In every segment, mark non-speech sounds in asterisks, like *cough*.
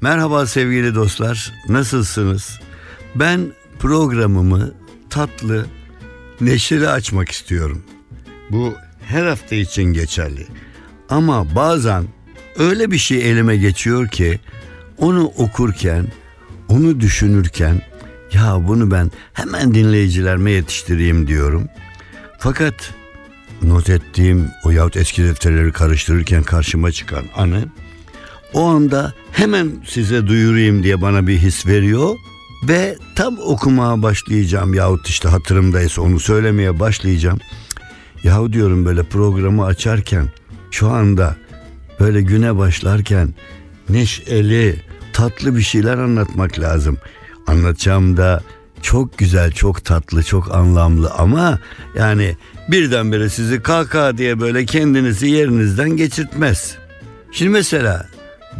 Merhaba sevgili dostlar, nasılsınız? Ben programımı tatlı, neşeli açmak istiyorum. Bu her hafta için geçerli. Ama bazen öyle bir şey elime geçiyor ki onu okurken, onu düşünürken ya bunu ben hemen dinleyicilerime yetiştireyim diyorum. Fakat not ettiğim o yahut eski defterleri karıştırırken karşıma çıkan anı o anda hemen size duyurayım diye bana bir his veriyor ve tam okumaya başlayacağım yahut işte hatırımdaysa onu söylemeye başlayacağım. Yahu diyorum böyle programı açarken şu anda böyle güne başlarken neşeli, tatlı bir şeyler anlatmak lazım. Anlatacağım da çok güzel, çok tatlı, çok anlamlı ama yani birdenbire sizi kaka diye böyle kendinizi yerinizden geçirtmez. Şimdi mesela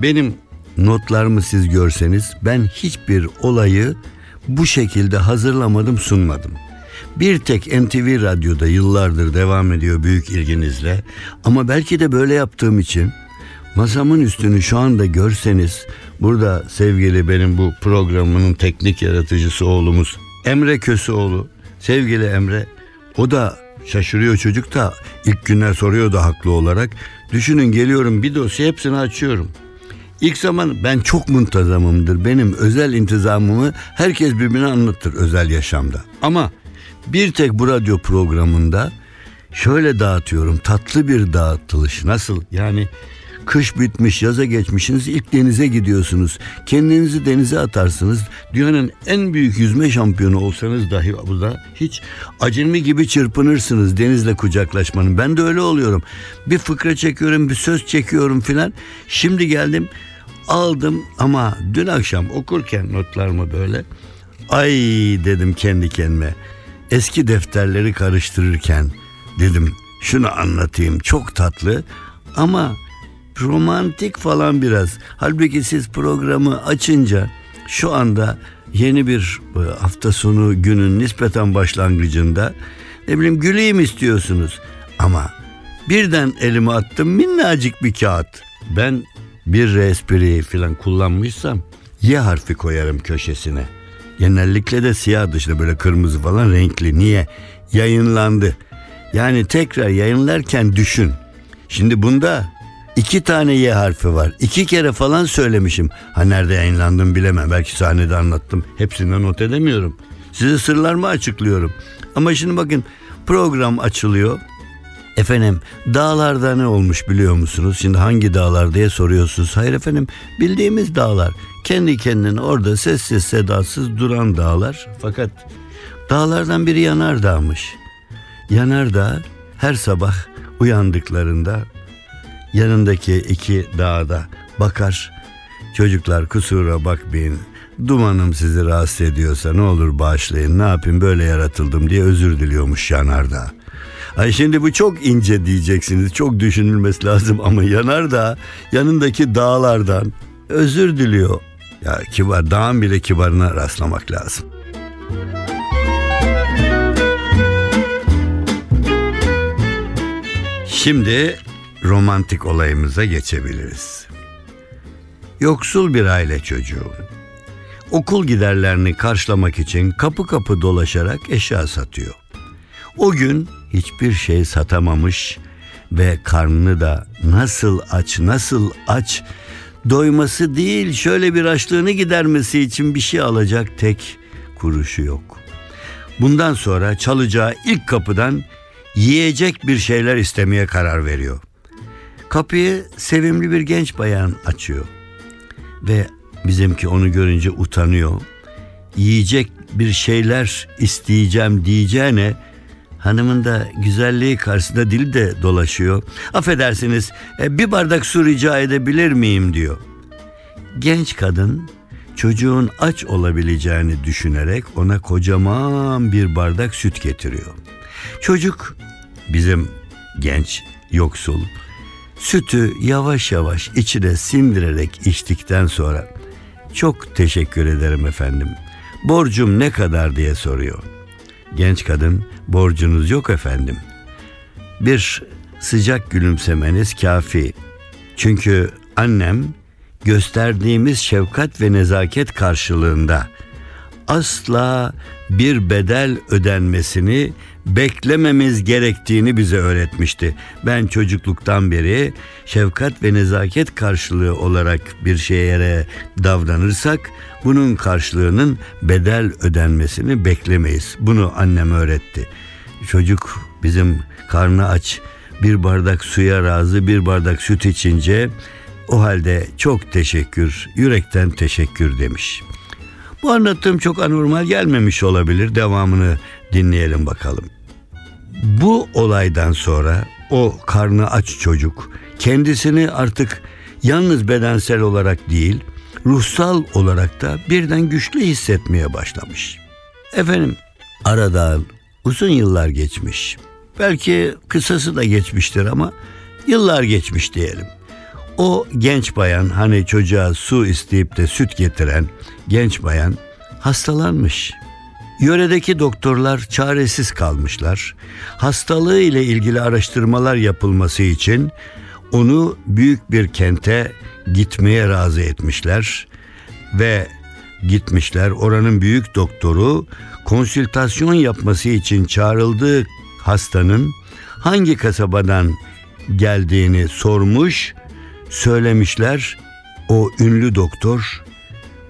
benim notlarımı siz görseniz ben hiçbir olayı bu şekilde hazırlamadım sunmadım. Bir tek NTV Radyo'da yıllardır devam ediyor büyük ilginizle. Ama belki de böyle yaptığım için masamın üstünü şu anda görseniz burada sevgili benim bu programının teknik yaratıcısı oğlumuz Emre Köseoğlu. Sevgili Emre o da şaşırıyor çocuk da ilk günler soruyor da haklı olarak. Düşünün geliyorum bir dosya hepsini açıyorum İlk zaman ben çok muntazamımdır. Benim özel intizamımı herkes birbirine anlatır özel yaşamda. Ama bir tek bu radyo programında şöyle dağıtıyorum. Tatlı bir dağıtılış. Nasıl? Yani kış bitmiş, yaza geçmişsiniz, ilk denize gidiyorsunuz. Kendinizi denize atarsınız. Dünyanın en büyük yüzme şampiyonu olsanız dahi burada hiç acemi gibi çırpınırsınız denizle kucaklaşmanın. Ben de öyle oluyorum. Bir fıkra çekiyorum, bir söz çekiyorum filan. Şimdi geldim aldım ama dün akşam okurken notlarımı böyle ay dedim kendi kendime. Eski defterleri karıştırırken dedim şunu anlatayım çok tatlı ama romantik falan biraz. Halbuki siz programı açınca şu anda yeni bir e, hafta sonu günün nispeten başlangıcında ne bileyim güleyim istiyorsunuz. Ama birden elime attım minnacık bir kağıt. Ben bir espri falan kullanmışsam Y harfi koyarım köşesine. Genellikle de siyah dışında böyle kırmızı falan renkli. Niye? Yayınlandı. Yani tekrar yayınlarken düşün. Şimdi bunda iki tane Y harfi var. İki kere falan söylemişim. Ha nerede yayınlandım bilemem. Belki sahnede anlattım. Hepsinden not edemiyorum. Size sırlarımı açıklıyorum. Ama şimdi bakın program açılıyor. Efendim dağlarda ne olmuş biliyor musunuz? Şimdi hangi dağlar diye soruyorsunuz. Hayır efendim bildiğimiz dağlar. Kendi kendine orada sessiz sedasız duran dağlar. Fakat dağlardan biri Yanardağ'mış. Yanardağ her sabah uyandıklarında yanındaki iki dağda bakar. Çocuklar kusura bakmayın. Dumanım sizi rahatsız ediyorsa ne olur bağışlayın. Ne yapayım böyle yaratıldım diye özür diliyormuş Yanardağ. Ay şimdi bu çok ince diyeceksiniz. Çok düşünülmesi lazım ama Yanardağ yanındaki dağlardan özür diliyor. Ya kibar dağın bile kibarına rastlamak lazım. Şimdi romantik olayımıza geçebiliriz. Yoksul bir aile çocuğu. Okul giderlerini karşılamak için kapı kapı dolaşarak eşya satıyor. O gün hiçbir şey satamamış ve karnını da nasıl aç nasıl aç doyması değil şöyle bir açlığını gidermesi için bir şey alacak tek kuruşu yok. Bundan sonra çalacağı ilk kapıdan yiyecek bir şeyler istemeye karar veriyor. Kapıyı sevimli bir genç bayan açıyor. Ve bizimki onu görünce utanıyor. yiyecek bir şeyler isteyeceğim diyeceğine hanımın da güzelliği karşısında dili de dolaşıyor. Affedersiniz e, bir bardak su rica edebilir miyim diyor. Genç kadın çocuğun aç olabileceğini düşünerek ona kocaman bir bardak süt getiriyor. Çocuk bizim genç yoksul sütü yavaş yavaş içine sindirerek içtikten sonra çok teşekkür ederim efendim. Borcum ne kadar diye soruyor. Genç kadın borcunuz yok efendim. Bir sıcak gülümsemeniz kafi. Çünkü annem gösterdiğimiz şefkat ve nezaket karşılığında asla bir bedel ödenmesini beklememiz gerektiğini bize öğretmişti. Ben çocukluktan beri şefkat ve nezaket karşılığı olarak bir şeye davranırsak bunun karşılığının bedel ödenmesini beklemeyiz. Bunu annem öğretti. Çocuk bizim karnı aç bir bardak suya razı bir bardak süt içince o halde çok teşekkür, yürekten teşekkür demiş. Bu anlattığım çok anormal gelmemiş olabilir. Devamını dinleyelim bakalım. Bu olaydan sonra o karnı aç çocuk kendisini artık yalnız bedensel olarak değil, ruhsal olarak da birden güçlü hissetmeye başlamış. Efendim, aradan uzun yıllar geçmiş. Belki kısası da geçmiştir ama yıllar geçmiş diyelim. O genç bayan hani çocuğa su isteyip de süt getiren genç bayan hastalanmış. Yöredeki doktorlar çaresiz kalmışlar. Hastalığı ile ilgili araştırmalar yapılması için onu büyük bir kente gitmeye razı etmişler ve gitmişler. Oranın büyük doktoru konsültasyon yapması için çağrıldığı hastanın hangi kasabadan geldiğini sormuş, söylemişler. O ünlü doktor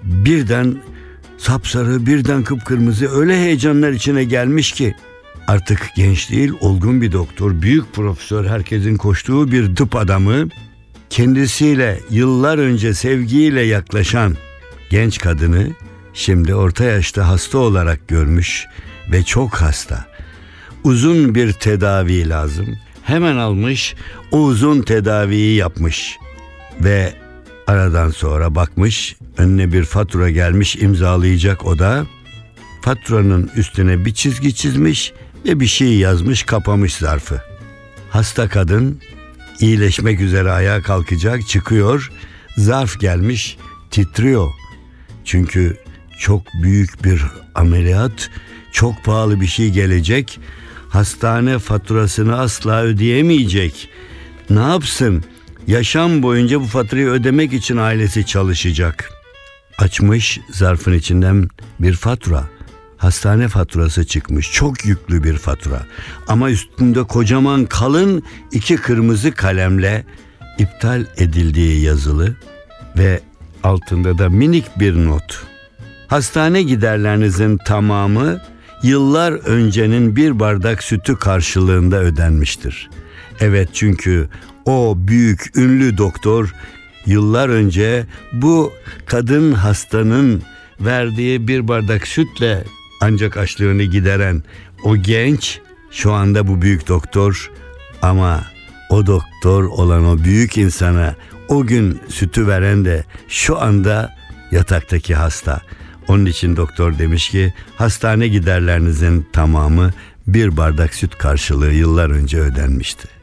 birden sapsarı birden kıpkırmızı öyle heyecanlar içine gelmiş ki artık genç değil olgun bir doktor, büyük profesör herkesin koştuğu bir tıp adamı kendisiyle yıllar önce sevgiyle yaklaşan genç kadını şimdi orta yaşta hasta olarak görmüş ve çok hasta. Uzun bir tedavi lazım. Hemen almış, o uzun tedaviyi yapmış ve aradan sonra bakmış önüne bir fatura gelmiş imzalayacak o da faturanın üstüne bir çizgi çizmiş ve bir şey yazmış kapamış zarfı. Hasta kadın iyileşmek üzere ayağa kalkacak çıkıyor zarf gelmiş titriyor. Çünkü çok büyük bir ameliyat çok pahalı bir şey gelecek hastane faturasını asla ödeyemeyecek. Ne yapsın? Yaşam boyunca bu faturayı ödemek için ailesi çalışacak. Açmış zarfın içinden bir fatura. Hastane faturası çıkmış. Çok yüklü bir fatura. Ama üstünde kocaman kalın iki kırmızı kalemle iptal edildiği yazılı ve altında da minik bir not. Hastane giderlerinizin tamamı yıllar öncenin bir bardak sütü karşılığında ödenmiştir. Evet çünkü o büyük ünlü doktor yıllar önce bu kadın hastanın verdiği bir bardak sütle ancak açlığını gideren o genç şu anda bu büyük doktor ama o doktor olan o büyük insana o gün sütü veren de şu anda yataktaki hasta. Onun için doktor demiş ki hastane giderlerinizin tamamı bir bardak süt karşılığı yıllar önce ödenmişti.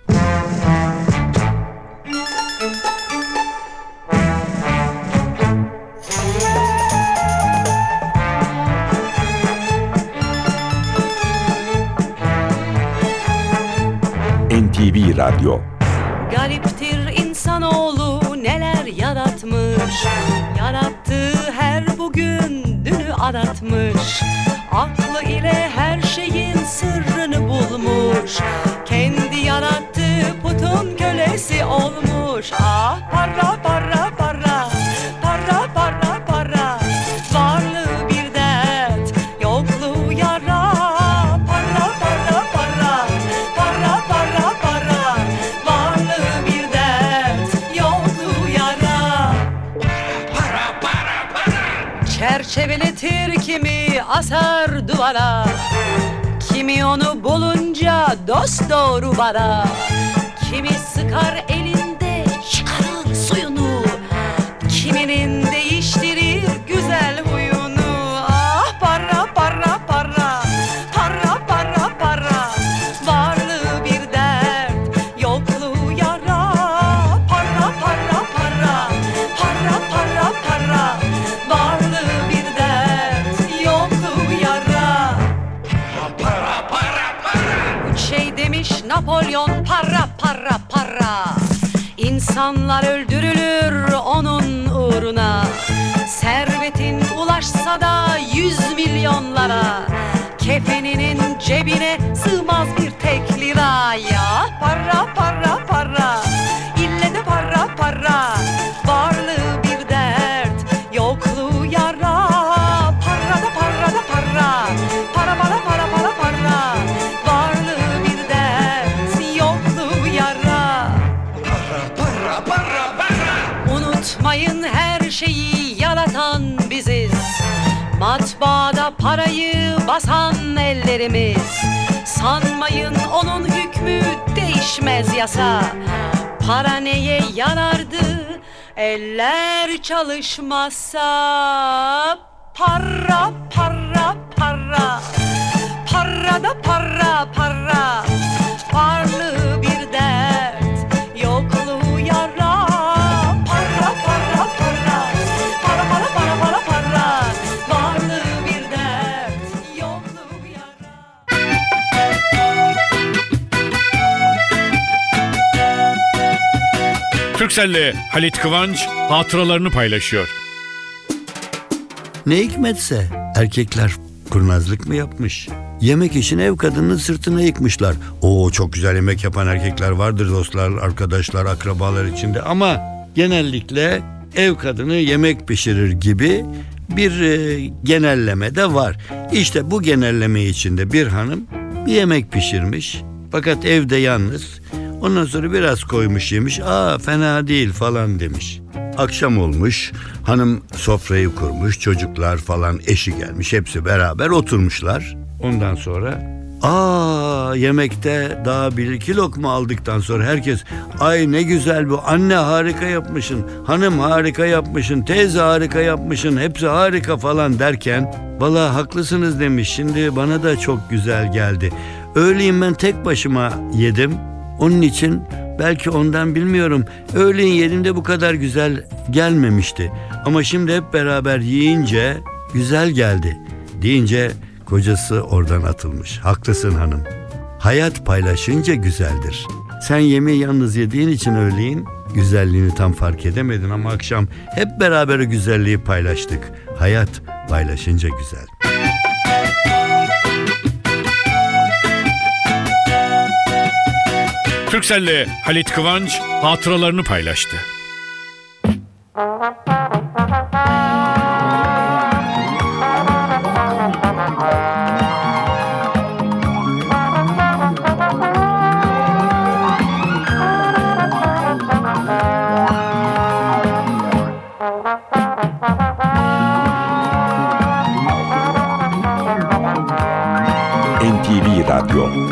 Radyo. Gariptir insanoğlu neler yaratmış? Yarattığı her bugün dünü aratmış. Aklı ile her şeyin sırrını bulmuş. Kendi yarattığı putun kölesi olmuş. Ah Çerçeveletir kimi asar duvara Kimi onu bulunca dost doğru bara Kimi sıkar elinde çıkarır suyunu Kiminin para para. İnsanlar öldürülür onun uğruna. Servetin ulaşsa da yüz milyonlara. Kefeninin cebine sığmaz bir tek lira. Ya para para parayı basan ellerimiz. Sanmayın onun hükmü değişmez yasa. Para neye yarardı eller çalışmazsa Para para para. Para da para para Türkcell'le Halit Kıvanç hatıralarını paylaşıyor. Ne hikmetse erkekler kurnazlık mı yapmış? Yemek için ev kadının sırtına yıkmışlar. Oo çok güzel yemek yapan erkekler vardır dostlar, arkadaşlar, akrabalar içinde ama genellikle ev kadını yemek pişirir gibi bir e, genelleme de var. İşte bu genelleme içinde bir hanım bir yemek pişirmiş. Fakat evde yalnız. Ondan sonra biraz koymuş yemiş. Aa fena değil falan demiş. Akşam olmuş, hanım sofrayı kurmuş, çocuklar falan eşi gelmiş, hepsi beraber oturmuşlar. Ondan sonra aa yemekte daha bir iki lokma aldıktan sonra herkes ay ne güzel bu anne harika yapmışsın, hanım harika yapmışsın, teyze harika yapmışsın, hepsi harika falan derken valla haklısınız demiş şimdi bana da çok güzel geldi. Öğleyin ben tek başıma yedim. Onun için belki ondan bilmiyorum. Öğleyin yerinde bu kadar güzel gelmemişti. Ama şimdi hep beraber yiyince güzel geldi. Deyince kocası oradan atılmış. Haklısın hanım. Hayat paylaşınca güzeldir. Sen yemeği yalnız yediğin için öğleyin güzelliğini tam fark edemedin ama akşam hep beraber o güzelliği paylaştık. Hayat paylaşınca güzel. Türkcell'le Halit Kıvanç hatıralarını paylaştı. NTV Radyo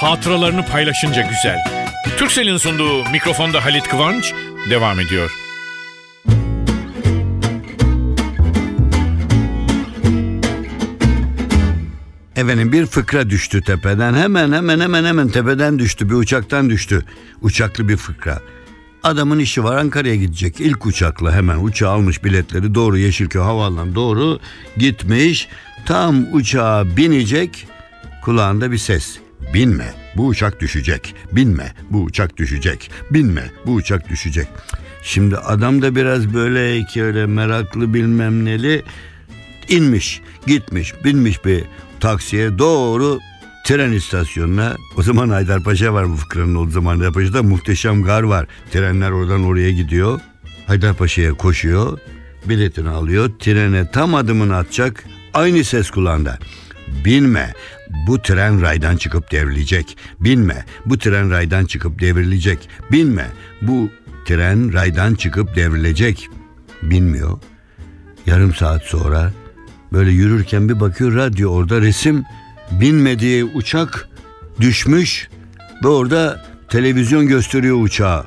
hatıralarını paylaşınca güzel. Türksel'in sunduğu mikrofonda Halit Kıvanç devam ediyor. Efendim bir fıkra düştü tepeden. Hemen hemen hemen hemen tepeden düştü. Bir uçaktan düştü. Uçaklı bir fıkra. Adamın işi var Ankara'ya gidecek. İlk uçakla hemen uçağı almış biletleri doğru Yeşilköy Havaalanı doğru gitmiş. Tam uçağa binecek kulağında bir ses. Binme bu uçak düşecek. Binme bu uçak düşecek. Binme bu uçak düşecek. Şimdi adam da biraz böyle ki öyle meraklı bilmem neli inmiş, gitmiş, binmiş bir taksiye doğru tren istasyonuna. O zaman Haydarpaşa var bu fıkranın o zaman Haydarpaşa'da muhteşem gar var. Trenler oradan oraya gidiyor. Haydarpaşa'ya koşuyor. Biletini alıyor. Trene tam adımını atacak. Aynı ses kulağında. Binme. Bu tren raydan çıkıp devrilecek. Binme. Bu tren raydan çıkıp devrilecek. Binme. Bu tren raydan çıkıp devrilecek. Binmiyor. Yarım saat sonra böyle yürürken bir bakıyor radyo orada resim binmediği uçak düşmüş ve orada televizyon gösteriyor uçağı.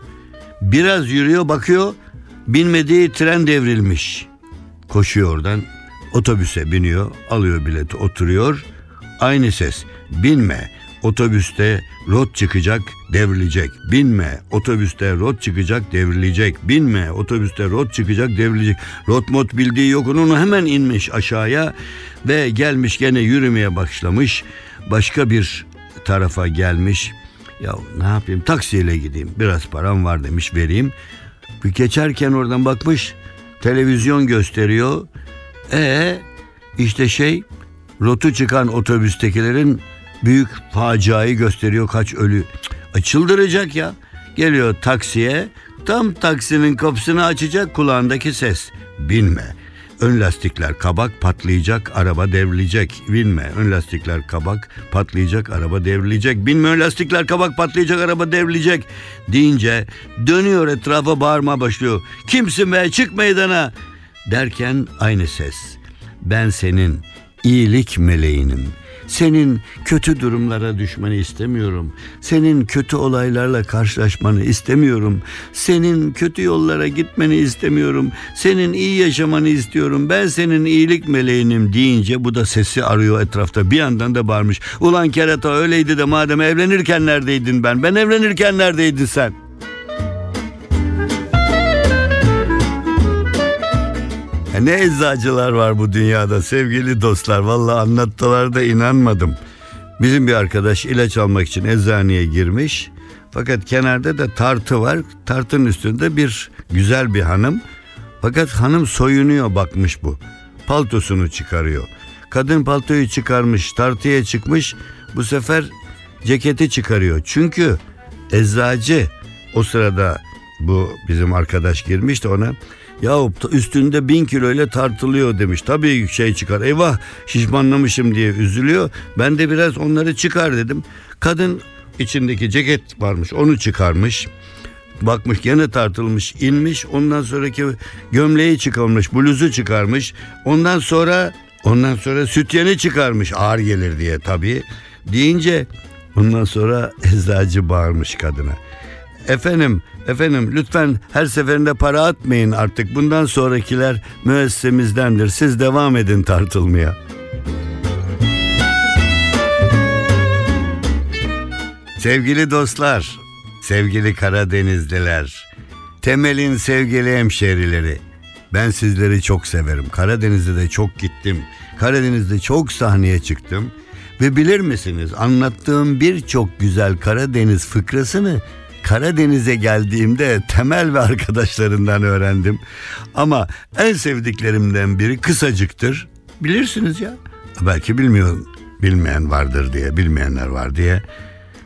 Biraz yürüyor bakıyor binmediği tren devrilmiş. Koşuyor oradan otobüse biniyor alıyor bileti oturuyor. Aynı ses. Binme otobüste rot çıkacak devrilecek. Binme otobüste rot çıkacak devrilecek. Binme otobüste rot çıkacak devrilecek. Rot mot bildiği yok onun hemen inmiş aşağıya ve gelmiş gene yürümeye başlamış. Başka bir tarafa gelmiş. Ya ne yapayım taksiyle gideyim biraz param var demiş vereyim. Bir geçerken oradan bakmış televizyon gösteriyor e işte şey rotu çıkan otobüstekilerin büyük faciayı gösteriyor kaç ölü. Cık, Çıldıracak ya. Geliyor taksiye tam taksinin kapısını açacak kulağındaki ses. Binme. Ön lastikler kabak patlayacak araba devrilecek. Binme. Ön lastikler kabak patlayacak araba devrilecek. Binme ön lastikler kabak patlayacak araba devrilecek. Deyince dönüyor etrafa bağırma başlıyor. Kimsin be çık meydana. Derken aynı ses. Ben senin iyilik meleğinim. Senin kötü durumlara düşmeni istemiyorum. Senin kötü olaylarla karşılaşmanı istemiyorum. Senin kötü yollara gitmeni istemiyorum. Senin iyi yaşamanı istiyorum. Ben senin iyilik meleğinim deyince bu da sesi arıyor etrafta. Bir yandan da bağırmış. Ulan kerata öyleydi de madem evlenirken neredeydin ben? Ben evlenirken neredeydin sen? Ne eczacılar var bu dünyada sevgili dostlar. Vallahi anlattılar da inanmadım. Bizim bir arkadaş ilaç almak için eczaneye girmiş. Fakat kenarda da tartı var. Tartının üstünde bir güzel bir hanım. Fakat hanım soyunuyor bakmış bu. Paltosunu çıkarıyor. Kadın paltoyu çıkarmış, tartıya çıkmış. Bu sefer ceketi çıkarıyor. Çünkü eczacı o sırada bu bizim arkadaş girmiş de ona ya üstünde bin kiloyla tartılıyor demiş. Tabii şey çıkar. Eyvah şişmanlamışım diye üzülüyor. Ben de biraz onları çıkar dedim. Kadın içindeki ceket varmış onu çıkarmış. Bakmış gene tartılmış inmiş ondan sonraki gömleği çıkarmış bluzu çıkarmış ondan sonra ondan sonra sütyeni çıkarmış ağır gelir diye tabii deyince ondan sonra *laughs* eczacı bağırmış kadına efendim efendim lütfen her seferinde para atmayın artık bundan sonrakiler müessemizdendir siz devam edin tartılmaya. Sevgili dostlar, sevgili Karadenizliler, Temel'in sevgili hemşerileri. Ben sizleri çok severim. Karadeniz'de de çok gittim. Karadeniz'de çok sahneye çıktım. Ve bilir misiniz anlattığım birçok güzel Karadeniz fıkrasını Karadeniz'e geldiğimde Temel ve arkadaşlarından öğrendim. Ama en sevdiklerimden biri kısacıktır. Bilirsiniz ya. Belki bilmiyor, bilmeyen vardır diye, bilmeyenler var diye.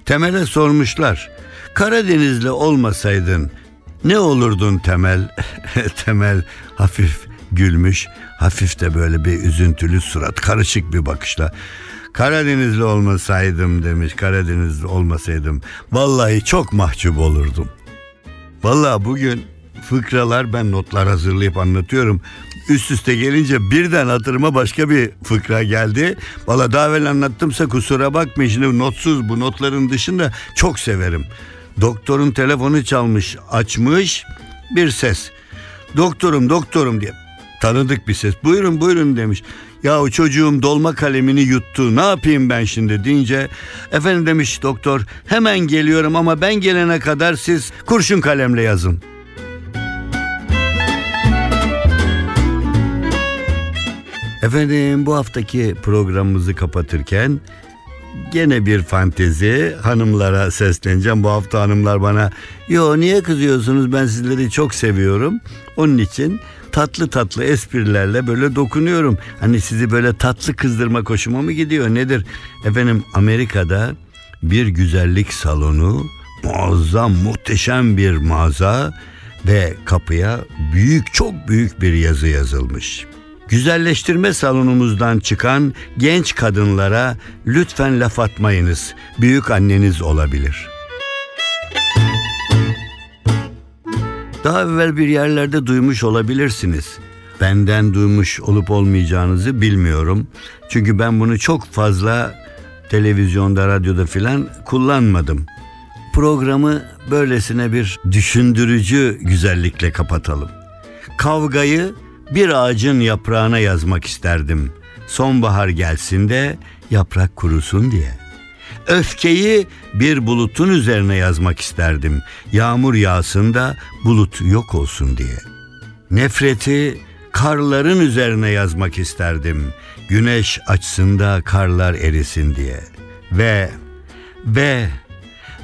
Temel'e sormuşlar. Karadenizli olmasaydın ne olurdun Temel? *laughs* Temel hafif gülmüş. Hafif de böyle bir üzüntülü surat, karışık bir bakışla. Karadenizli olmasaydım demiş. Karadenizli olmasaydım vallahi çok mahcup olurdum. Vallahi bugün fıkralar ben notlar hazırlayıp anlatıyorum. üst üste gelince birden hatırıma başka bir fıkra geldi. Valla daha evvel anlattımsa kusura bakmayın şimdi notsuz bu notların dışında çok severim. Doktorun telefonu çalmış açmış bir ses. Doktorum doktorum diye tanıdık bir ses. Buyurun buyurun demiş. Ya o çocuğum dolma kalemini yuttu ne yapayım ben şimdi deyince efendim demiş doktor hemen geliyorum ama ben gelene kadar siz kurşun kalemle yazın. Efendim bu haftaki programımızı kapatırken gene bir fantezi hanımlara sesleneceğim. Bu hafta hanımlar bana yo niye kızıyorsunuz ben sizleri çok seviyorum. Onun için tatlı tatlı esprilerle böyle dokunuyorum. Hani sizi böyle tatlı kızdırma hoşuma mı gidiyor nedir? Efendim Amerika'da bir güzellik salonu muazzam muhteşem bir mağaza ve kapıya büyük çok büyük bir yazı yazılmış. Güzelleştirme salonumuzdan çıkan genç kadınlara lütfen laf atmayınız. Büyük anneniz olabilir. Daha evvel bir yerlerde duymuş olabilirsiniz. Benden duymuş olup olmayacağınızı bilmiyorum. Çünkü ben bunu çok fazla televizyonda, radyoda filan kullanmadım. Programı böylesine bir düşündürücü güzellikle kapatalım. Kavgayı bir ağacın yaprağına yazmak isterdim. Sonbahar gelsin de yaprak kurusun diye. Öfkeyi bir bulutun üzerine yazmak isterdim. Yağmur yağsın da bulut yok olsun diye. Nefreti karların üzerine yazmak isterdim. Güneş açsın da karlar erisin diye. Ve ve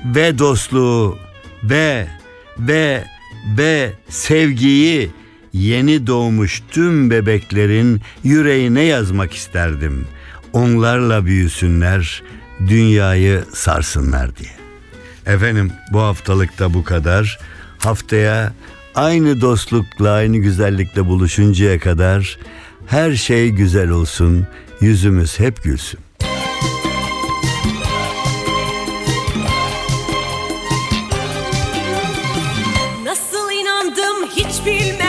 ve dostluğu ve ve ve sevgiyi yeni doğmuş tüm bebeklerin yüreğine yazmak isterdim. Onlarla büyüsünler, dünyayı sarsınlar diye. Efendim bu haftalıkta bu kadar. Haftaya aynı dostlukla, aynı güzellikle buluşuncaya kadar her şey güzel olsun, yüzümüz hep gülsün. Nasıl inandım hiç bilmem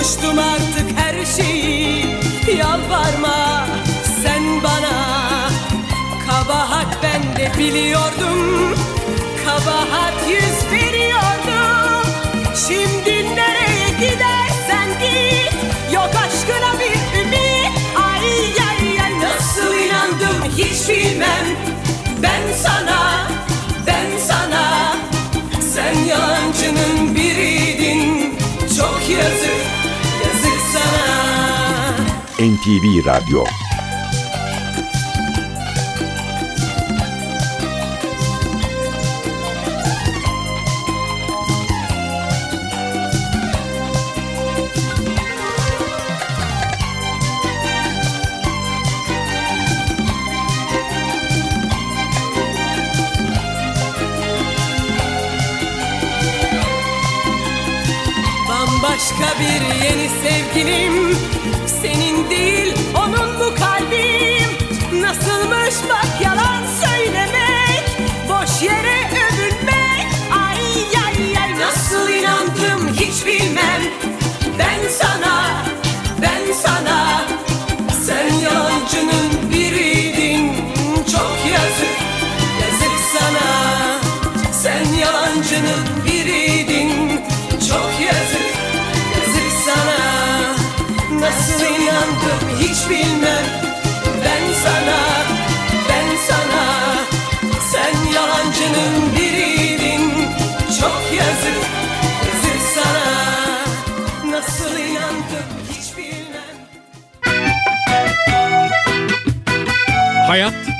Unutmuştum artık her şeyi. Yalvarma sen bana. Kabahat ben de biliyordum. Kabahat yüz veriyordum. Şimdi nereye gidersen git. Yok aşkına bir ümit. Ay ay ay nasıl inandım hiç bilmem. Ben sana, ben sana NTV Radyo. Bambaşka bir yeni sevgilim hiç bilmem